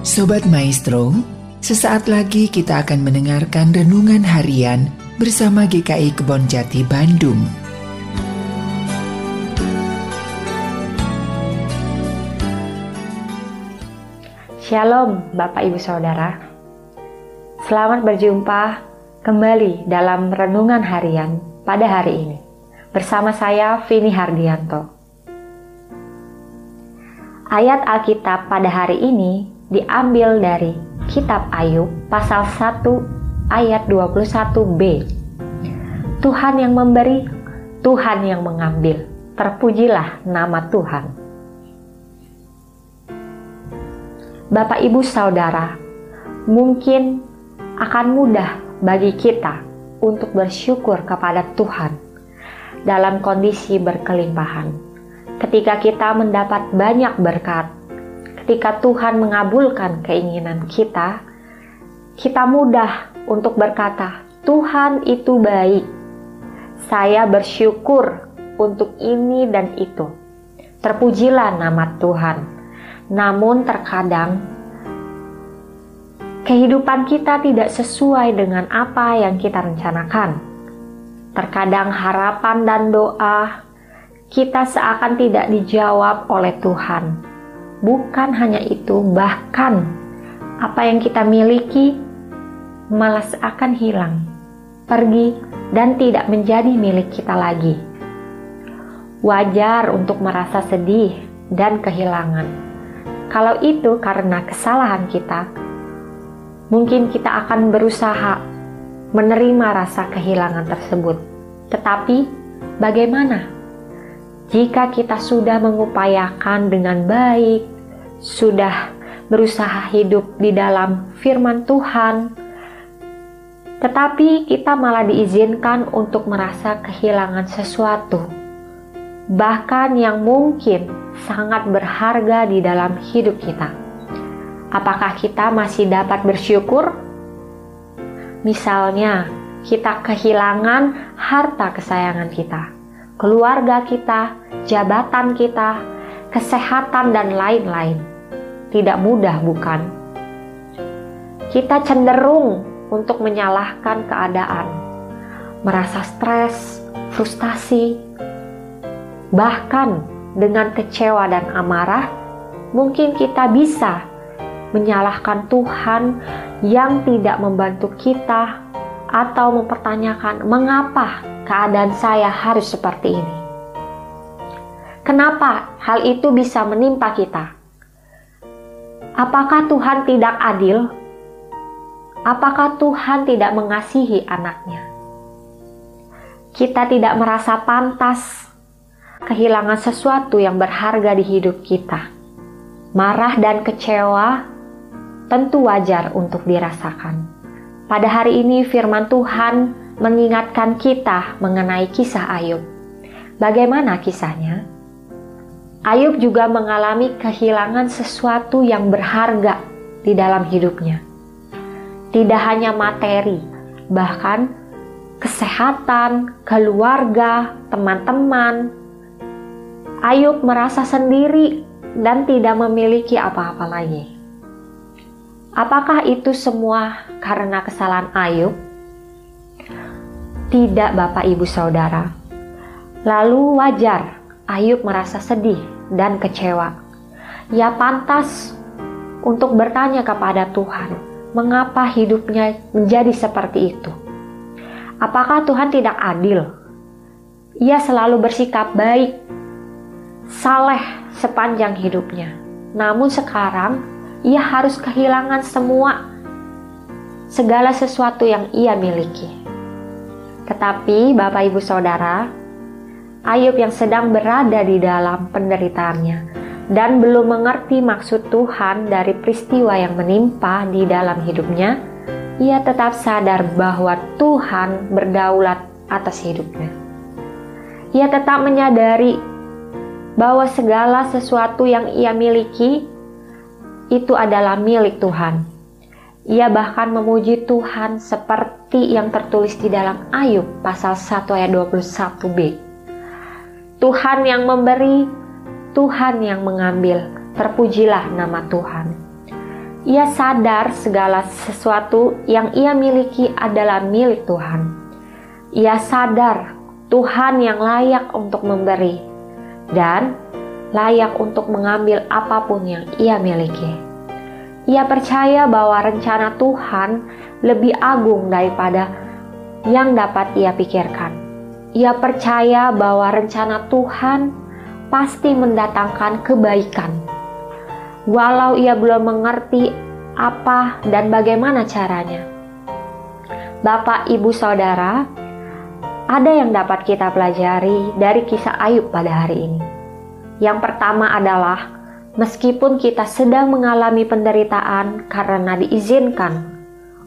Sobat Maestro, sesaat lagi kita akan mendengarkan renungan harian bersama GKI Kebon Jati Bandung. Shalom Bapak Ibu Saudara. Selamat berjumpa kembali dalam renungan harian pada hari ini. Bersama saya Vini Hardianto. Ayat Alkitab pada hari ini diambil dari Kitab Ayub pasal 1 ayat 21b. Tuhan yang memberi, Tuhan yang mengambil. Terpujilah nama Tuhan. Bapak Ibu Saudara, mungkin akan mudah bagi kita untuk bersyukur kepada Tuhan dalam kondisi berkelimpahan ketika kita mendapat banyak berkat, ketika Tuhan mengabulkan keinginan kita, kita mudah untuk berkata, "Tuhan itu baik. Saya bersyukur untuk ini dan itu." Terpujilah nama Tuhan. Namun, terkadang kehidupan kita tidak sesuai dengan apa yang kita rencanakan. Terkadang harapan dan doa kita seakan tidak dijawab oleh Tuhan. Bukan hanya itu, bahkan apa yang kita miliki malah seakan hilang, pergi, dan tidak menjadi milik kita lagi. Wajar untuk merasa sedih dan kehilangan. Kalau itu karena kesalahan kita, mungkin kita akan berusaha menerima rasa kehilangan tersebut. Tetapi, bagaimana jika kita sudah mengupayakan dengan baik, sudah berusaha hidup di dalam firman Tuhan, tetapi kita malah diizinkan untuk merasa kehilangan sesuatu, bahkan yang mungkin sangat berharga di dalam hidup kita. Apakah kita masih dapat bersyukur? Misalnya, kita kehilangan harta kesayangan kita keluarga kita, jabatan kita, kesehatan, dan lain-lain. Tidak mudah, bukan? Kita cenderung untuk menyalahkan keadaan, merasa stres, frustasi, bahkan dengan kecewa dan amarah. Mungkin kita bisa menyalahkan Tuhan yang tidak membantu kita atau mempertanyakan mengapa keadaan saya harus seperti ini. Kenapa hal itu bisa menimpa kita? Apakah Tuhan tidak adil? Apakah Tuhan tidak mengasihi anaknya? Kita tidak merasa pantas kehilangan sesuatu yang berharga di hidup kita. Marah dan kecewa tentu wajar untuk dirasakan. Pada hari ini firman Tuhan mengingatkan kita mengenai kisah Ayub. Bagaimana kisahnya? Ayub juga mengalami kehilangan sesuatu yang berharga di dalam hidupnya. Tidak hanya materi, bahkan kesehatan, keluarga, teman-teman. Ayub merasa sendiri dan tidak memiliki apa-apa lagi. Apakah itu semua karena kesalahan Ayub? Tidak, Bapak Ibu Saudara. Lalu wajar Ayub merasa sedih dan kecewa. Ia pantas untuk bertanya kepada Tuhan, mengapa hidupnya menjadi seperti itu? Apakah Tuhan tidak adil? Ia selalu bersikap baik, saleh sepanjang hidupnya. Namun sekarang ia harus kehilangan semua segala sesuatu yang ia miliki. Tetapi Bapak Ibu Saudara, Ayub yang sedang berada di dalam penderitaannya dan belum mengerti maksud Tuhan dari peristiwa yang menimpa di dalam hidupnya, ia tetap sadar bahwa Tuhan berdaulat atas hidupnya. Ia tetap menyadari bahwa segala sesuatu yang ia miliki itu adalah milik Tuhan ia bahkan memuji Tuhan seperti yang tertulis di dalam Ayub pasal 1 ayat 21b. Tuhan yang memberi, Tuhan yang mengambil. Terpujilah nama Tuhan. Ia sadar segala sesuatu yang ia miliki adalah milik Tuhan. Ia sadar Tuhan yang layak untuk memberi dan layak untuk mengambil apa pun yang ia miliki. Ia percaya bahwa rencana Tuhan lebih agung daripada yang dapat ia pikirkan. Ia percaya bahwa rencana Tuhan pasti mendatangkan kebaikan walau ia belum mengerti apa dan bagaimana caranya. Bapak, ibu, saudara, ada yang dapat kita pelajari dari kisah Ayub pada hari ini. Yang pertama adalah, meskipun kita sedang mengalami penderitaan karena diizinkan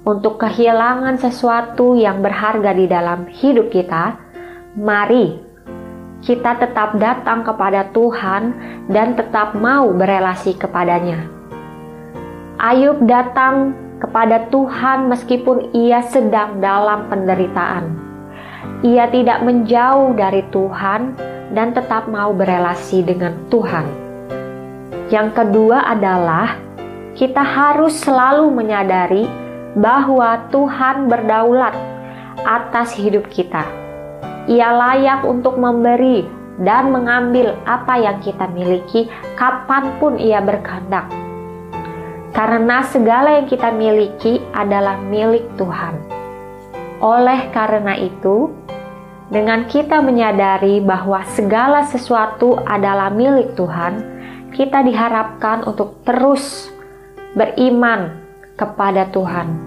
untuk kehilangan sesuatu yang berharga di dalam hidup kita, mari kita tetap datang kepada Tuhan dan tetap mau berelasi kepadanya. Ayub datang kepada Tuhan meskipun ia sedang dalam penderitaan. Ia tidak menjauh dari Tuhan dan tetap mau berelasi dengan Tuhan. Yang kedua adalah kita harus selalu menyadari bahwa Tuhan berdaulat atas hidup kita ia layak untuk memberi dan mengambil apa yang kita miliki kapan pun ia berkehendak. Karena segala yang kita miliki adalah milik Tuhan. Oleh karena itu, dengan kita menyadari bahwa segala sesuatu adalah milik Tuhan, kita diharapkan untuk terus beriman kepada Tuhan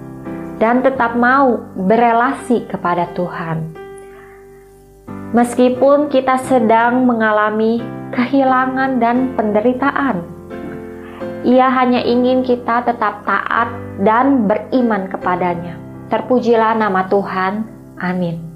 dan tetap mau berelasi kepada Tuhan. Meskipun kita sedang mengalami kehilangan dan penderitaan, Ia hanya ingin kita tetap taat dan beriman kepadanya. Terpujilah nama Tuhan. Amin.